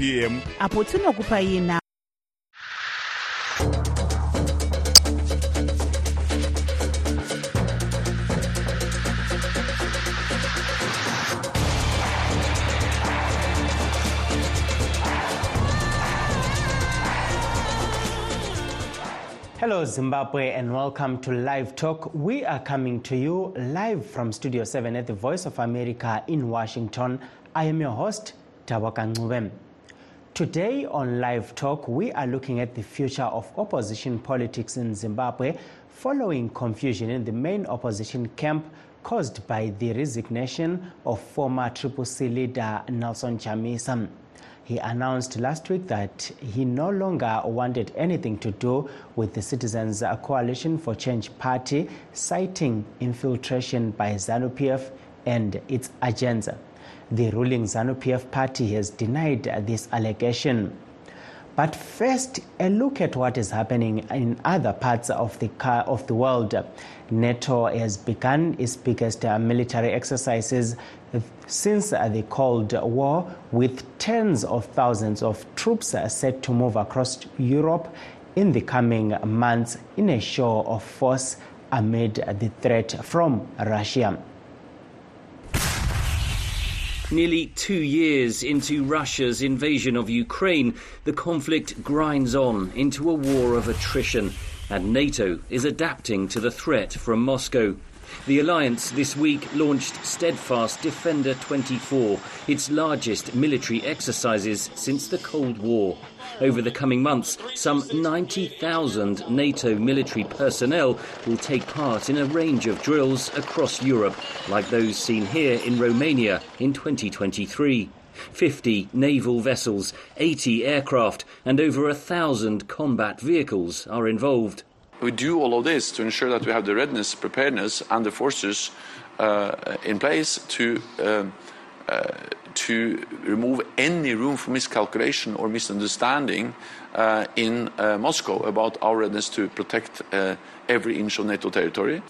p.m. apo tinokupa ina Hello, Zimbabwe, and welcome to Live Talk. We are coming to you live from Studio 7 at the Voice of America in Washington. I am your host, Tabaka Ngubem. Today on Live Talk, we are looking at the future of opposition politics in Zimbabwe following confusion in the main opposition camp caused by the resignation of former Triple C leader Nelson Chamisa. He announced last week that he no longer wanted anything to do with the Citizens Coalition for Change party, citing infiltration by ZANU PF and its agenda. The ruling ZANU PF party has denied this allegation. But first, a look at what is happening in other parts of the, of the world. NATO has begun its biggest military exercises since the Cold War, with tens of thousands of troops set to move across Europe in the coming months in a show of force amid the threat from Russia. Nearly two years into Russia's invasion of Ukraine, the conflict grinds on into a war of attrition, and NATO is adapting to the threat from Moscow. The alliance this week launched Steadfast Defender 24, its largest military exercises since the Cold War. Over the coming months, some 90,000 NATO military personnel will take part in a range of drills across Europe, like those seen here in Romania in 2023. 50 naval vessels, 80 aircraft, and over a thousand combat vehicles are involved. We do all of this to ensure that we have the readiness, preparedness, and the forces uh, in place to um, uh, to remove any room for miscalculation or misunderstanding uh, in uh, Moscow about our readiness to protect uh, every inch of NATO territory.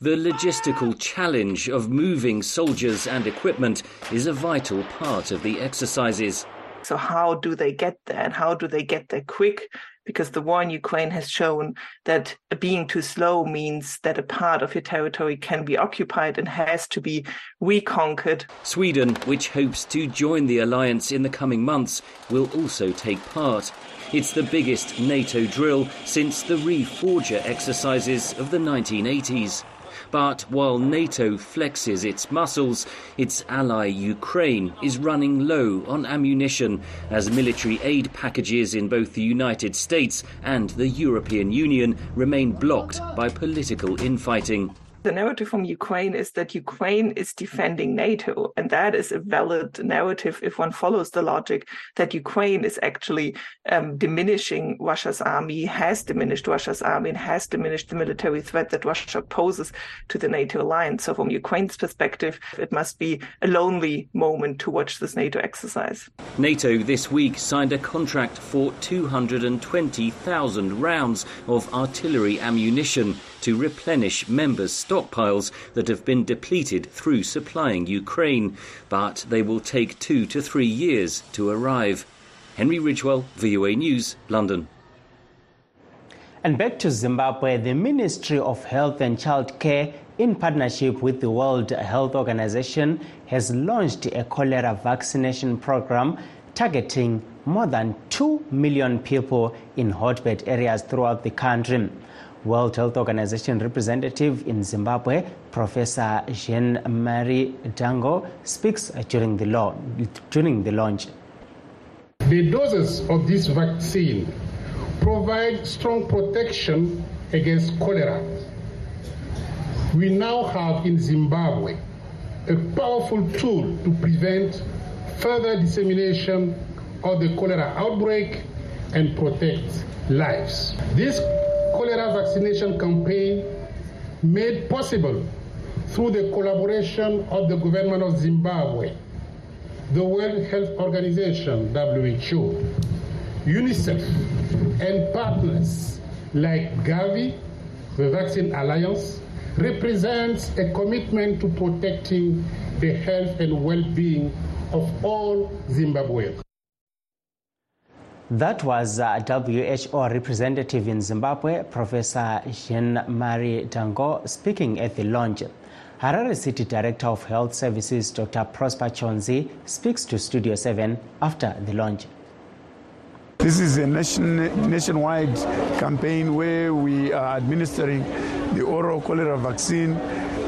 The logistical challenge of moving soldiers and equipment is a vital part of the exercises. So, how do they get there and how do they get there quick? Because the war in Ukraine has shown that being too slow means that a part of your territory can be occupied and has to be reconquered. Sweden, which hopes to join the alliance in the coming months, will also take part. It's the biggest NATO drill since the Reforger exercises of the 1980s. But while NATO flexes its muscles, its ally Ukraine is running low on ammunition as military aid packages in both the United States and the European Union remain blocked by political infighting. The narrative from Ukraine is that Ukraine is defending NATO, and that is a valid narrative if one follows the logic that Ukraine is actually um, diminishing Russia's army, has diminished Russia's army, and has diminished the military threat that Russia poses to the NATO alliance. So, from Ukraine's perspective, it must be a lonely moment to watch this NATO exercise. NATO this week signed a contract for 220,000 rounds of artillery ammunition to replenish members' stockpiles that have been depleted through supplying Ukraine, but they will take two to three years to arrive. Henry Ridgwell, VOA News, London. And back to Zimbabwe, the Ministry of Health and Child Care, in partnership with the World Health Organization, has launched a cholera vaccination program targeting more than 2 million people in hotbed areas throughout the country. World Health Organization representative in Zimbabwe, Professor Jean-Marie Dangou, speaks during the, law, during the launch. The doses of this vaccine provide strong protection against cholera. We now have in Zimbabwe a powerful tool to prevent further dissemination of the cholera outbreak and protect lives. This cholera vaccination campaign made possible through the collaboration of the government of Zimbabwe, the World Health Organization, WHO, UNICEF, and partners like Gavi, the Vaccine Alliance, represents a commitment to protecting the health and well-being of all Zimbabweans. That was uh, WHO representative in Zimbabwe, Professor Jean-Marie Dangou, speaking at the launch. Harare City Director of Health Services, Dr. Prosper Chonzi, speaks to Studio 7 after the launch. This is a nation, nationwide campaign where we are administering the oral cholera vaccine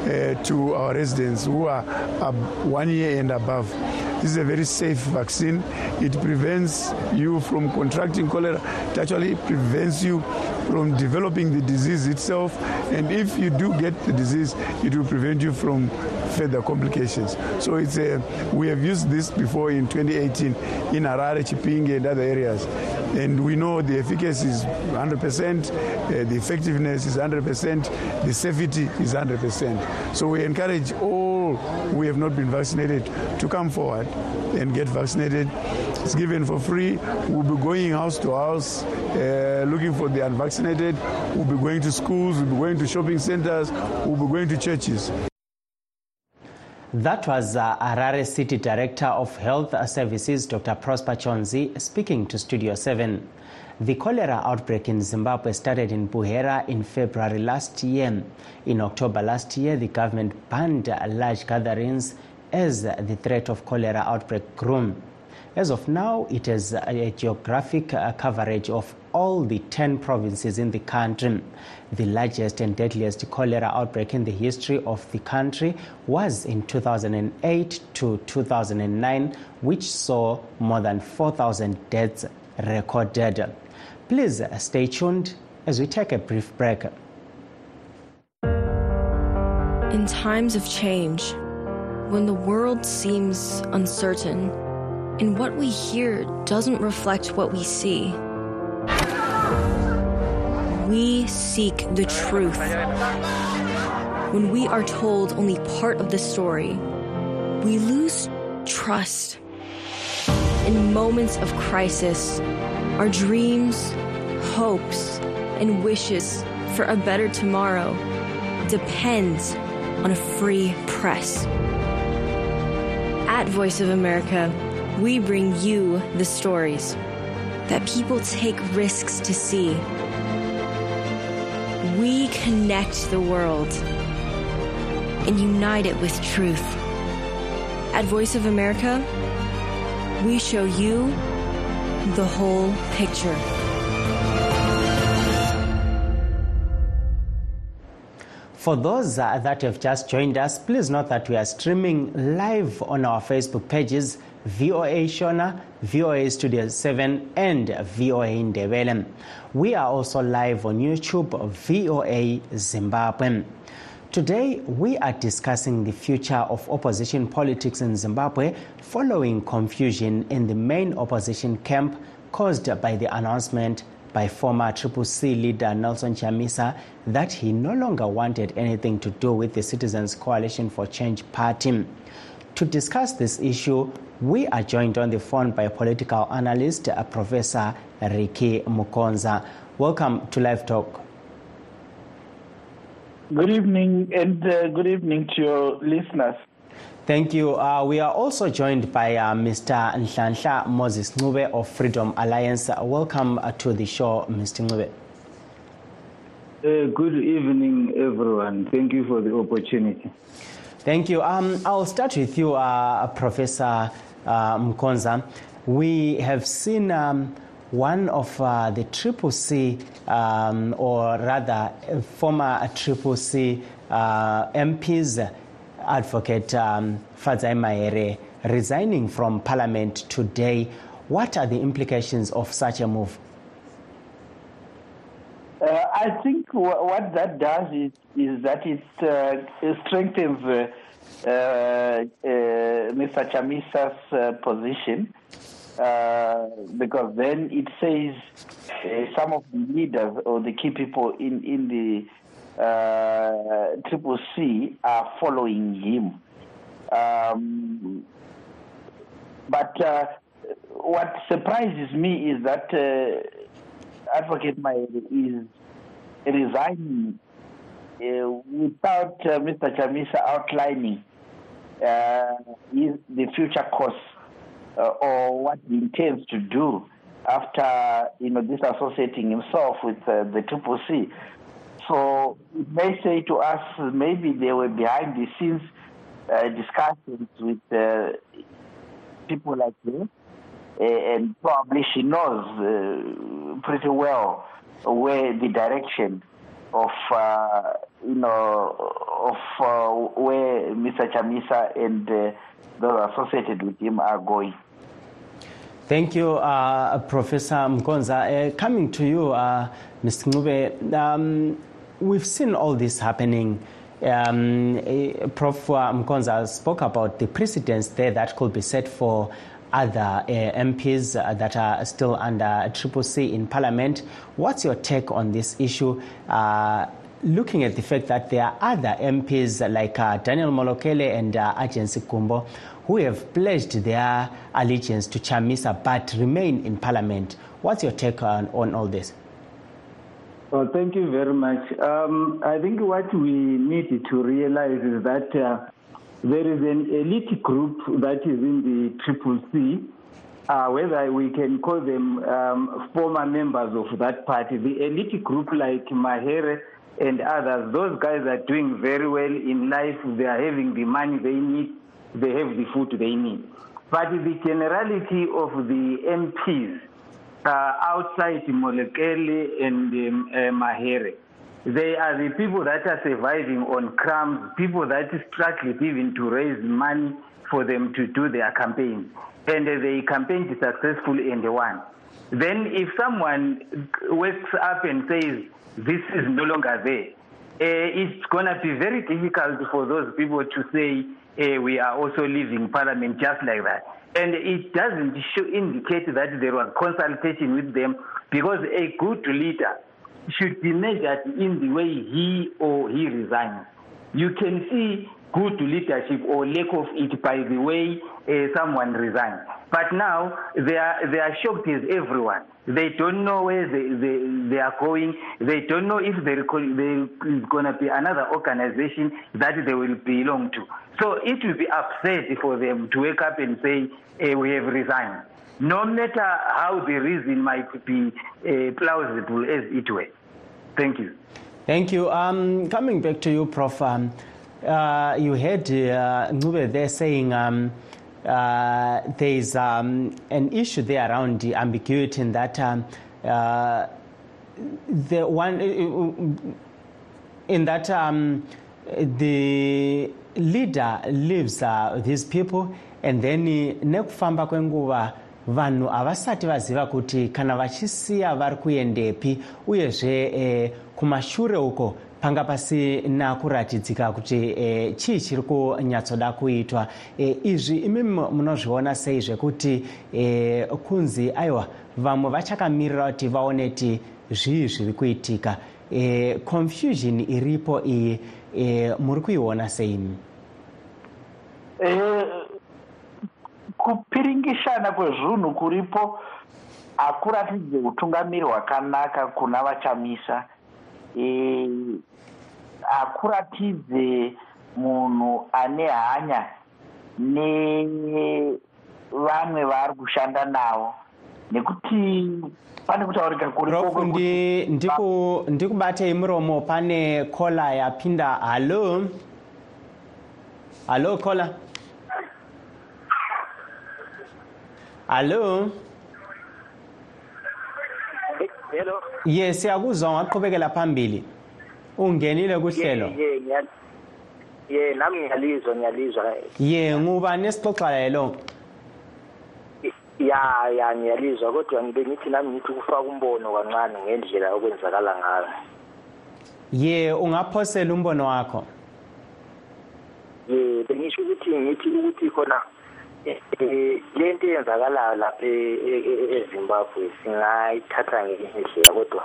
to our residents who are uh, one year and above. This is a very safe vaccine. It prevents you from contracting cholera. It actually prevents you from developing the disease itself. And if you do get the disease, it will prevent you from further complications. So it's a, we have used this before in 2018 in Harare, Chipinge, and other areas. And we know the efficacy is 100%, uh, the effectiveness is 100%, the safety is 100%. So we encourage all who have not been vaccinated to come forward and get vaccinated. It's given for free. We'll be going house to house uh, looking for the unvaccinated. We'll be going to schools, we'll be going to shopping centers, we'll be going to churches. That was uh, Harare City Director of Health Services, Dr. Prosper Chonzi, speaking to Studio 7. The cholera outbreak in Zimbabwe started in Buhera in February last year. In October last year, the government banned large gatherings as the threat of cholera outbreak grew. As of now, it has a geographic uh, coverage of all the 10 provinces in the country. The largest and deadliest cholera outbreak in the history of the country was in 2008 to 2009, which saw more than 4,000 deaths recorded. Please stay tuned as we take a brief break. In times of change, when the world seems uncertain and what we hear doesn't reflect what we see, we seek the truth. When we are told only part of the story, we lose trust. In moments of crisis, our dreams, hopes, and wishes for a better tomorrow depends on a free press. At Voice of America, we bring you the stories that people take risks to see. We connect the world and unite it with truth. At Voice of America, we show you the whole picture. For those that have just joined us, please note that we are streaming live on our Facebook pages VOA Shona, VOA Studio 7, and VOA Ndebele. We are also live on YouTube, VOA Zimbabwe. Today, we are discussing the future of opposition politics in Zimbabwe following confusion in the main opposition camp caused by the announcement by former Triple C leader Nelson Chamisa that he no longer wanted anything to do with the Citizens Coalition for Change party. To discuss this issue, we are joined on the phone by political analyst uh, Professor Ricky Mukonza. Welcome to Live Talk. Good evening, and uh, good evening to your listeners. Thank you. Uh, we are also joined by uh, Mr. Nhlanhla Moses Ncube of Freedom Alliance. welcome uh, to the show, Mr. Ncube. Uh, good evening, everyone. Thank you for the opportunity. Thank you. Um, I'll start with you, uh, Professor uh, Mukonza. We have seen um, one of uh, the Triple C, um, or rather, former Triple C uh, MPs, Advocate um, Fadzai Mahere, resigning from Parliament today. What are the implications of such a move? Uh, I think w- what that does is, is that it, uh, it strengthens uh, uh, uh Mr. Chamisa's uh, position because then it says some of the leaders or the key people in, in the Triple C are following him. Um, but what surprises me is that Advocate Mahere is resigning uh, without uh, Mr. Chamisa outlining uh, the future course uh, or what he intends to do after you know disassociating himself with uh, the Triple C. So it may say to us maybe they were behind the scenes discussions with people like uh, and probably she knows uh, pretty well where the direction of uh, you know of uh, where Mr. Chamisa and uh, those associated with him are going. Thank you, uh, Professor Mukonza. Uh, coming to you, uh, Mr. Ncube, um, we've seen all this happening. Um, Prof. Mukonza spoke about the precedents there that could be set for other uh, MPs that are still under Triple C in Parliament. What's your take on this issue? Uh, looking at the fact that there are other MPs like uh, Daniel Molokele and uh, Agency Gumbo who have pledged their allegiance to Chamisa but remain in Parliament. What's your take on, on all this? Well, thank you very much. Um, I think what we need to realize is that uh, there is an elite group that is in the Triple C, uh, whether we can call them um, former members of that party. The elite group like Mahere and others, those guys are doing very well in life. They are having the money they need. They have the food they need. But the generality of the MPs uh, outside Molokele and um, uh, Mahere, they are the people that are surviving on crumbs, people that struggle even to raise money for them to do their campaign. And they campaigned successfully and won. Then if someone wakes up and says, this is no longer there, uh, it's going to be very difficult for those people to say, uh, we are also leaving parliament just like that. And it doesn't indicate that there was consultation with them because a good leader should be measured in the way he or he resigns. You can see good leadership or lack of it by the way uh, someone resigns. But now they are, they are shocked as everyone. They don't know where they, they, they are going. They don't know if there, is going to be another organization that they will belong to. So it will be upset for them to wake up and say, eh, we have resigned. No matter how the reason might be uh, plausible as it were. Thank you. Thank you. Um, coming back to you, Prof. Um, uh, you heard uh, there saying um, uh, there's um, an issue there around the ambiguity in that um, uh, the one in that um, the leader leaves uh, these people and then kwenguva vanhu havasati vaziva kuti kana vachisiya vari kuendepi uyezve eh, kumashure uko panga pasina kuratidzika kuti eh, chii chiri kunyatsoda kuitwa. Eh, izvi imimi munozviona sei zvekuti eh, kunzi aiwa vamwe vachakamirira kuti vaone ti zvii zviri kuitika. Eh, confusion iripo iyi eh, muri kuiona seimi Eh, kupiringishana kwezvinhu kuripo hakuratidze utungamiri hwakanaka kuna vachamisa. Hakuratidze munhu ane hanya nevamwe vaari kushanda navo. Nekuti pane kutaurika kuripo prof kwekuti- ndi- ndiku- ndikubatei muromo pane kola yapinda. Halo? Halo kola halo Hello. ye siyakuzwa ungaqhubekela phambili ungenile kuhlelo Ye nami ngiyalizwa ngiyalizwa. ye ngubani esixoxayo lo Ya ya ngiyalizwa kodwa ngibe ngithi nami ngithi ukufaka umbono kancane ngendlela okwenzakala ngayo. ye ungaphosela umbono wakho Ye bengisho ukuthi ngithi ukuthi khona lento eyenzakalayo lapha e- e- e- eZimbabwe singayithatha ngenye indlela kodwa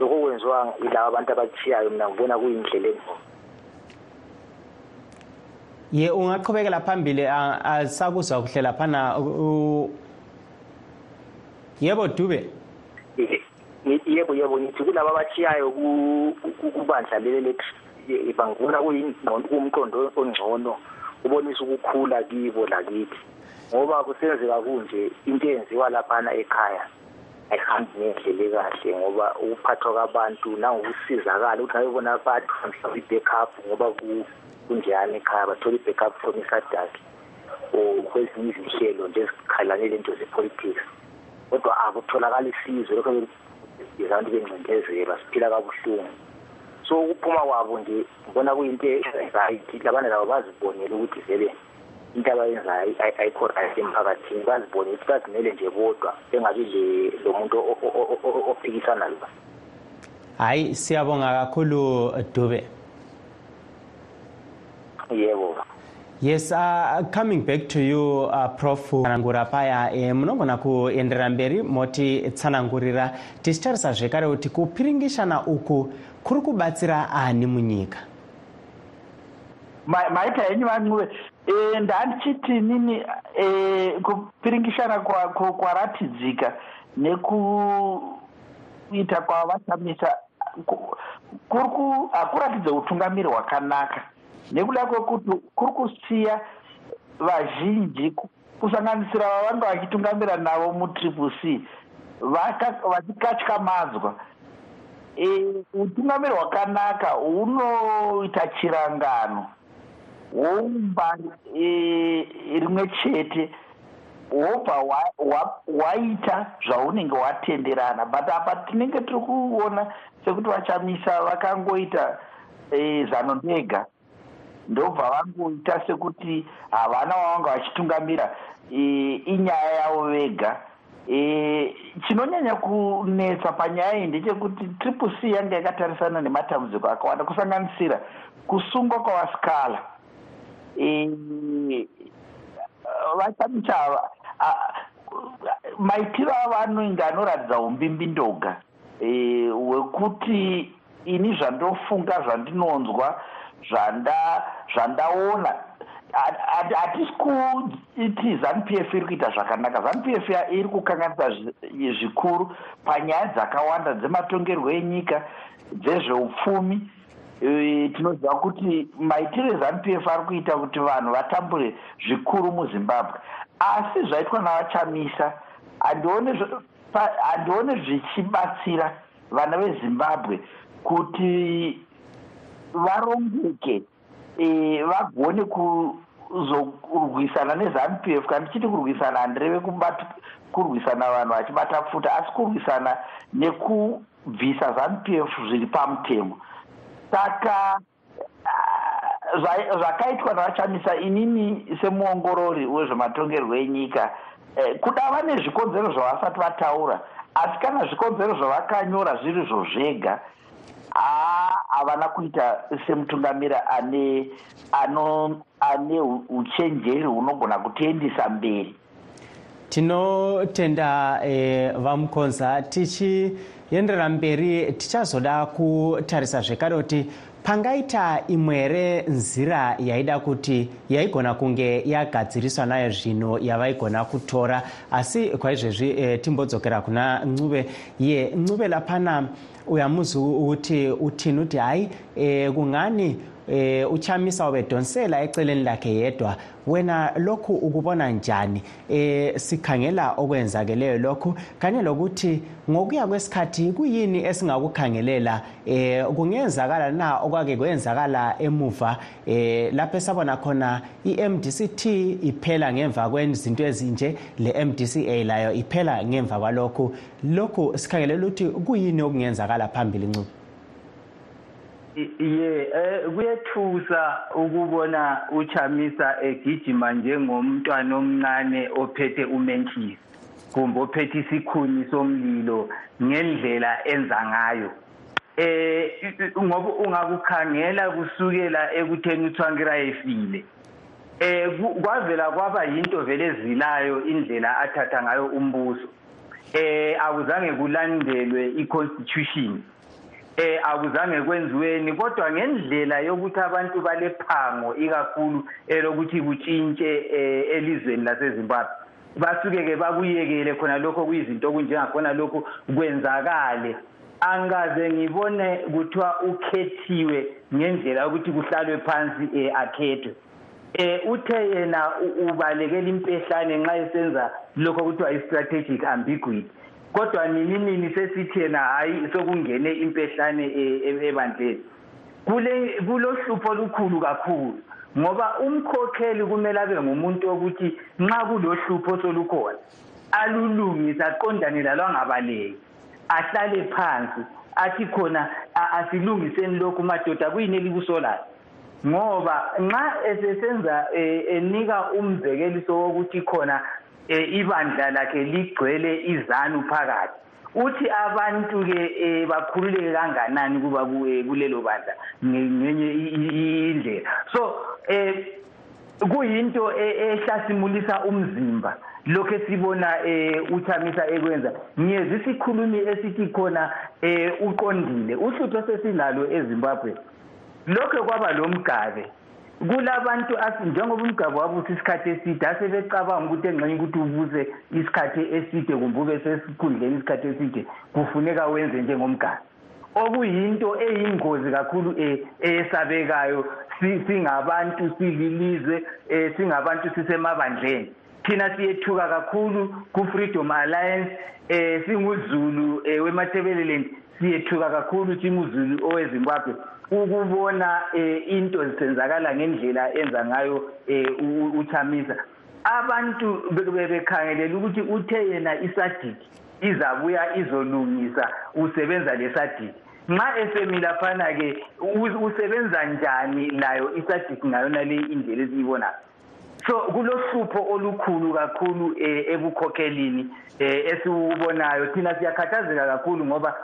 lokho kwenziwa yilabo abantu abachiyayo mina ngibona kuyindlela engcono. ye ungaqhubekela phambili asakuzwa kuhle laphana yebo dube? Yebo yebo ngithi kulabo ku- kubandla lethi bangibona kuyingqondo kumqondo ongcono ubonisa ukukhula kibo lakithi. Ngoba kusenzeka kunje into eyenziwa laphana ekhaya ayihambi ngendlela ekahle ngoba ukuphathwa kwabantu nangokusizakala ukuthi ayebona bathwa mhlawumbe i-backup ngoba kunjani ekhaya bathola i-backup from isadaki or kwezinye izinhlelo nje ezikhalane lento ze-politics. Kodwa akutholakala isizo lokho abantu bencindezelwa siphila kabuhlungu. So ukuphuma kwabo nje ngibona kuyinto right labana labo bazibonele ukuthi vele into abayenzayo ayikho right emphakathini bazibonele ukuthi bazimele nje bodwa bengabi lo muntu ophikisana lo hayi siyabonga kakhulu dube yebo yes uh, coming back to you uh, prof tsanangura paya e, munogona kuenderera mberi moti tsanangurira tichitarisa zvekare kuti kupiringishana uku kuri kubatsira ani munyika maita henyu vancuve e, ndandichiti nini e, kupiringishana kwaratidzika nekuita kwavashamisa hakuratidze utungamiri hwakanaka. Nekuda kwekuti kuri kusiya vazhinji kusanganisira vavanga vachitungamira navo mutriple c vachikatyamadzwa e, utungamiri hwakanaka hunoita chirangano hwoumba e, rimwe chete hwobva hwaita zvaunenge hwatenderana but apa tinenge tiri kuona sekuti vachamisa vakangoita e, zano ndega ndobva vangoita sekuti havana vavanga vachitungamira e, inyaya yavo vega. E, chinonyanya kunetsa panyaya iyi ndechekuti triple c yanga yakatarisana nematambudziko akawanda kusanganisira kusungwa kwavasikala e, vachamisa maitiro avanenge anoratidza umbimbi ndoga. Hwekuti e, ini zvandofunga zvandinonzwa zvandaona. Hatisi kuti zanup f iri kuita zvakanaka. Zanup f iri kukanganisa zvikuru panyaya dzakawanda dzematongerwo enyika dzezveupfumi tinoziva kuti maitiro ezanup f ari kuita kuti vanhu vatambure zvikuru muzimbabwe. Asi zvaitwa navachamisa handione zvichibatsira vana vezimbabwe kuti varongeke e, vagone kuzorwisana nezanup f. Kana tichiti kurwisana handireve kurwisana vanhu vachibata pfuta asi kurwisana nekubvisa zanup f zviri pamutemo saka zvakaitwa navachamisa inini semuongorori wezvematongerwo enyika. Kudava nezvikonzero zvavasati vataura asi kana zvikonzero zvavakanyora zviri zvo zvega havana kuita semutungamira ane ane uchenjeri hunogona kutiendisa mberi. Tinotenda e, vamukonza tichienderera mberi tichazoda kutarisa zvekare kuti pangaita imwere nzira yaida kuti yaigona kunge yagadziriswa nayo zvino yavaigona kutora. Asi kwaizvezvi e, timbodzokera kuna ncuve ye ncuve lapana uyamuzi ukuthi uthini uthi hayi eh kungani eh uchamisa ubedonsela eceleni lakhe yedwa. Wena lokhu ukubona njani? Eh sikhangela okwenzakeleyo lokhu. Kanye lokuthi ngokuya kwesikhathi kuyini esingakukhangelela? Eh kungenzakala na? Okwake kwenzakala emuva? Eh lapho esabona khona iMDCT iphela ngemva kwezinto ezinje leMDCA layo iphela ngemva kwalokhu. Lokhu sikhangelela ukuthi kuyini okungenzakala phambili ncube? Ye eh kuyethusa ukubona uchamisa egijima njengomntwana omncane ophethe umentshisi kumbe ophethe isikhuni somlilo ngendlela enza ngayo. Eh ngoba ungakukhangela kusukela ekutheni uthwangira efile eh kwavela kwaba yinto vele ezilayo indlela athatha ngayo umbuso. Eh akuzange kulandelwe iconstitution. Eh akuzange kwenziweni kodwa ngendlela yokuthi abantu balephango ikakhulu elokuthi kutshintshe elizweni laseZimbabwe. Basuke ke bakuyekele khona lokho kuyizinto okunjengakhona lokho kwenzakale. Angaze ngibone kuthiwa ukhethiwe ngendlela yokuthi kuhlalwe phansi akhethwe. Eh uthe yena ubalekela impehlane nxa esenza lokho kuthiwa i-strategic ambiguity. Kodwa nini nini sesithi yena hayi sokungene impehlane ebandleni. Kule kulohlupho olukhulu kakhulu ngoba umkhokheli kumele abe ngumuntu wokuthi nxa kulohlupho solukhona alulungise aqondane lalwangabaleki ahlale phansi athi khona asilungiseni lokhu madoda kuyini elikusolayo ngoba nxa esesenza e, enika umzekeliso wokuthi khona e, ibandla lakhe ligcwele izanu phakathi. Uthi abantu ke e, bakhululeke kanganani kuba kulelo bandla? Ngenye indlela. So kuyinto ehlasimulisa umzimba. Lokho esibona eh uthamisa ekwenza ngiyeza isikhulumi esithi khona eh uqondile. Uhlupho sesinalo eZimbabwe. Lokho kwaba lomgabe kulabantu njengoba umgabo wabuthi isikhathi eside asebecabanga ukuthi engxenye ukuthi ubuze isikhathi eside kumbe ube sesikhundleni isikhathi eside kufuneka wenze njengomgabe okuyinto eyingozi kakhulu eyesabekayo singabantu sililizwe singabantu sisemabandleni. Thina siyethuka kakhulu ku-freedom alliance eh singuzulu eh, wemathebeleland siyethuka kakhulu singuzulu owezimbabwe. Ukubona eh, into zisenzakala ngendlela enza ngayo eh, uthamisa abantu bebekhangelela ukuthi uthe yena isadiki izabuya izolungisa usebenza lesadiki. Nxa esemilaphana-ke usebenza njani layo isadiki ngayona le indlela esiyibonayo so kulohlupho olukhulu kakhulu eh, ebukhokhelini eh, esiwubonayo. Thina siyakhathazeka kakhulu ngoba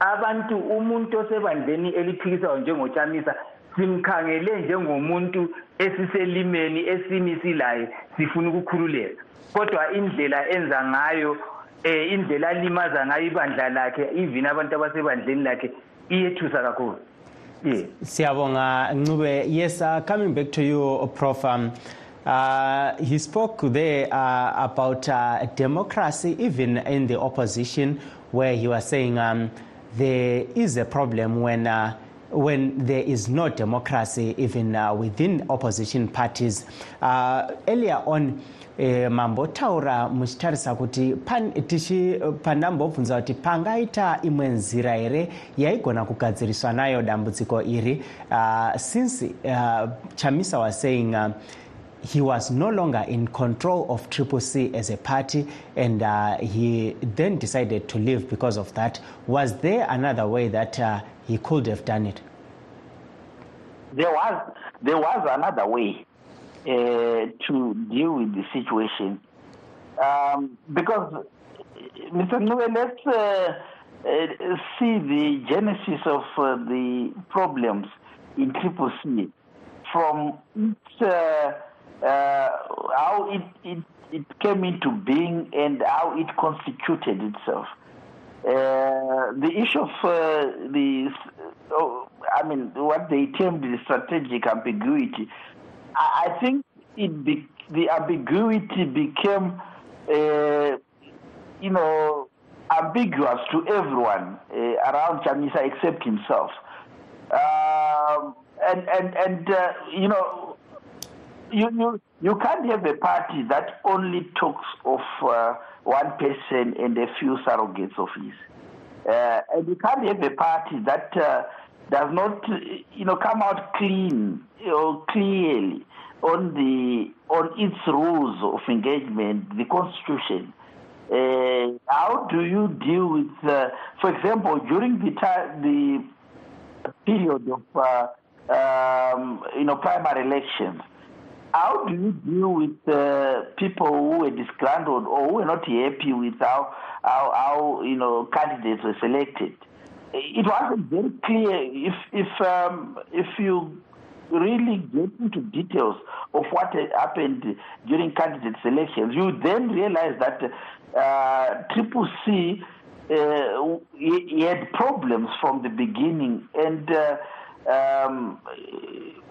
abantu umuntu osebandleni eliphikisayo njengochamisa simkhangele njengomuntu esiselimeni esimisilayo sifuna ukukhululeka. Kodwa indlela enza ngayo eh indlela alimaza ngayo ibandla lakhe even abantu abasebandleni lakhe iyethusa kakhulu. Yeah siyabonga ncube. Yes uh, coming back to you prof um, Uh, he spoke there uh, about uh, democracy, even in the opposition, where he was saying um, there is a problem when, uh, when there is no democracy, even uh, within opposition parties. Uh, earlier on, E, mambo taura muchitarisa kuti pandambobvunza kuti pangaita imwe nzira here yaigona kugadziriswa nayo dambudziko iri uh, since uh, chamisa was saying uh, he was no longer in control of Triple C as a party, and uh, he then decided to leave because of that. Was there another way that uh, he could have done it? There was there was another way uh, to deal with the situation, um, because Mr. Ncube, let's uh, uh, see the genesis of uh, the problems in Triple C from its how it, it, it came into being and how it constituted itself. Uh, the issue of uh, the, oh, I mean, what they termed the strategic ambiguity, I, I think it be, the ambiguity became, uh, you know, ambiguous to everyone uh, around Chamisa except himself. Um, and and and uh, you know you, you, you can't have a party that only talks of uh, one person and a few surrogates of his. Uh, and you can't have a party that uh, does not, you know, come out clean or clearly on the on its rules of engagement, the constitution. Uh, how do you deal with, uh, for example, during the the period of, uh, um, you know, primary elections? How do you deal with uh, people who were disgruntled or who were not happy with how, how, how you know candidates were selected? It wasn't very clear if if um, if you really get into details of what happened during candidate selections, you then realize that uh, Triple C uh, had problems from the beginning and. Uh, um,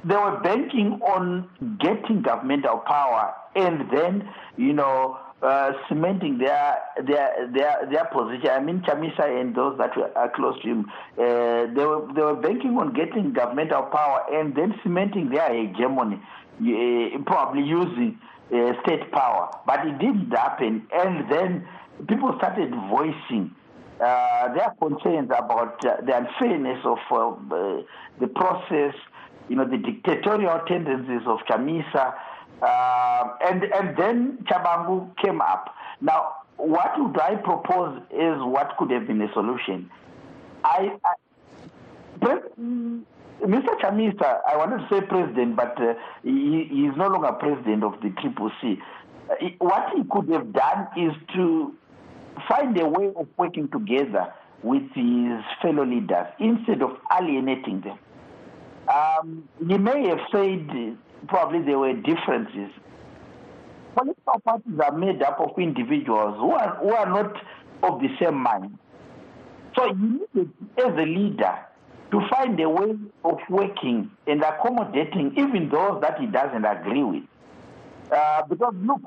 they were banking on getting governmental power and then, you know, uh, cementing their their their their position. I mean, Chamisa and those that were are close to him, uh, they were they were banking on getting governmental power and then cementing their hegemony, uh, probably using uh, state power. But it didn't happen, and then people started voicing uh, their concerns about uh, the unfairness of uh, the process, you know, the dictatorial tendencies of Chamisa, uh, and and then Tshabangu came up. Now, what would I propose is what could have been a solution. I, I Mr. Chamisa, I wanted to say president, but uh, he, he, is no longer president of the Triple C. Uh, what he could have done is to find a way of working together with his fellow leaders instead of alienating them. Um, he may have said probably there were differences. Political parties are made up of individuals who are, who are not of the same mind. So you need, as a leader, to find a way of working and accommodating even those that he doesn't agree with. Uh, because look,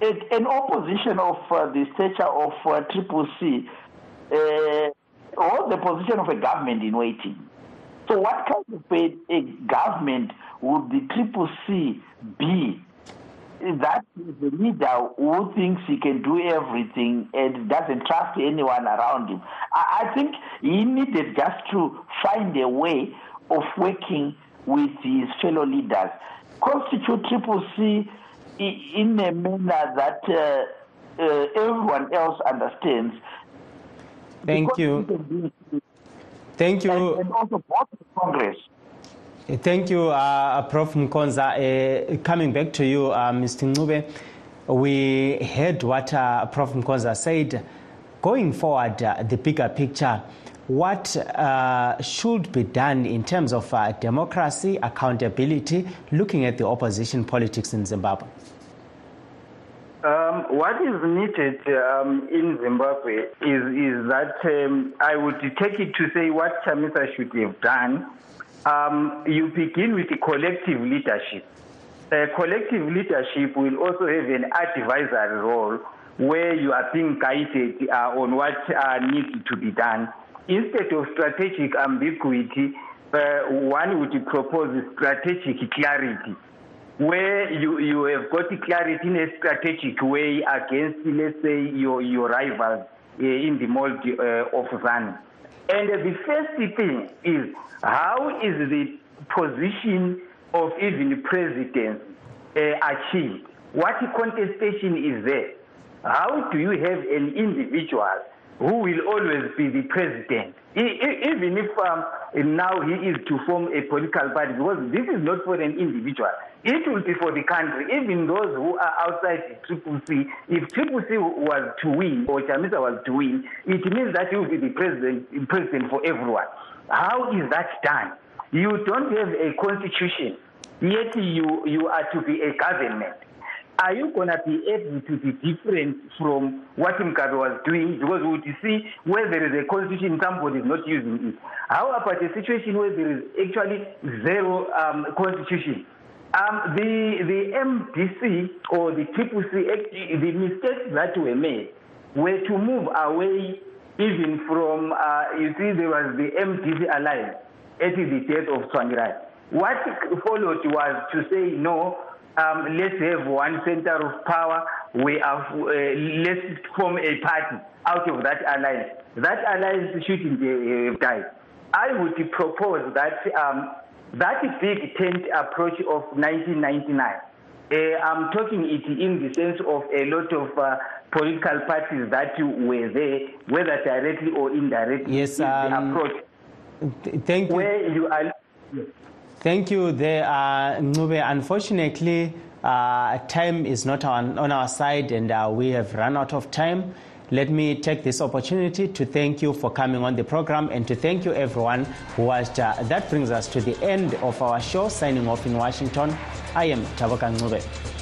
an opposition of uh, the stature of uh, Triple C uh, was the position of a government in waiting. So, what kind of a, a government would the Triple C be? That is the leader who thinks he can do everything and doesn't trust anyone around him. I, I think he needed just to find a way of working with his fellow leaders. Constitute Triple C in a manner that uh, uh, everyone else understands. Thank you. Thank you. And, and also Congress. Thank you, uh, Prof. Mukonza. Uh, coming back to you, uh, Mr. Ncube, we heard what uh, Prof. Mukonza said. Going forward, uh, the bigger picture, what uh, should be done in terms of democracy, accountability, looking at the opposition politics in Zimbabwe? Um, what is needed um, in Zimbabwe is, is that um, I would take it to say what Chamisa should have done. Um, you begin with the collective leadership. Uh, collective leadership will also have an advisory role where you are being guided uh, on what uh, needs to be done. Instead of strategic ambiguity, uh, one would propose strategic clarity where you, you have got clarity in a strategic way against, let's say, your, your rivals uh, in the mold uh, of ZANU. And the first thing is how is the position of even presidents uh, achieved? What contestation is there? How do you have an individual who will always be the president? Even if um, now he is to form a political party, because this is not for an individual. It will be for the country, even those who are outside Triple C. If Triple C was to win, or Chamisa was to win, it means that he will be the president, president for everyone. How is that done? You don't have a constitution, yet you, you are to be a government. Are you going to be able to be different from what Mugabe was doing? Because we would see where there is a constitution, somebody is not using it. How about a situation where there is actually zero um, constitution? Um, the the MDC or the Triple C, the mistakes that were made were to move away even from, uh, you see, there was the MDC alliance at the death of Tsvangirai. What followed was to say, no, um, let's have one center of power, we have, uh, let's form a party out of that alliance. That alliance shouldn't have died. I would propose that um, that big tent approach of 1999, uh, I'm talking it in the sense of a lot of uh, political parties that were there, whether directly or indirectly. Yes, um, the approach. Th- thank you. Where you are. Thank you, there, uh, Ncube. Unfortunately, uh, time is not on, on our side, and uh, we have run out of time. Let me take this opportunity to thank you for coming on the program and to thank you everyone who watched. Uh, that brings us to the end of our show. Signing off in Washington, I am Taboka Ncube.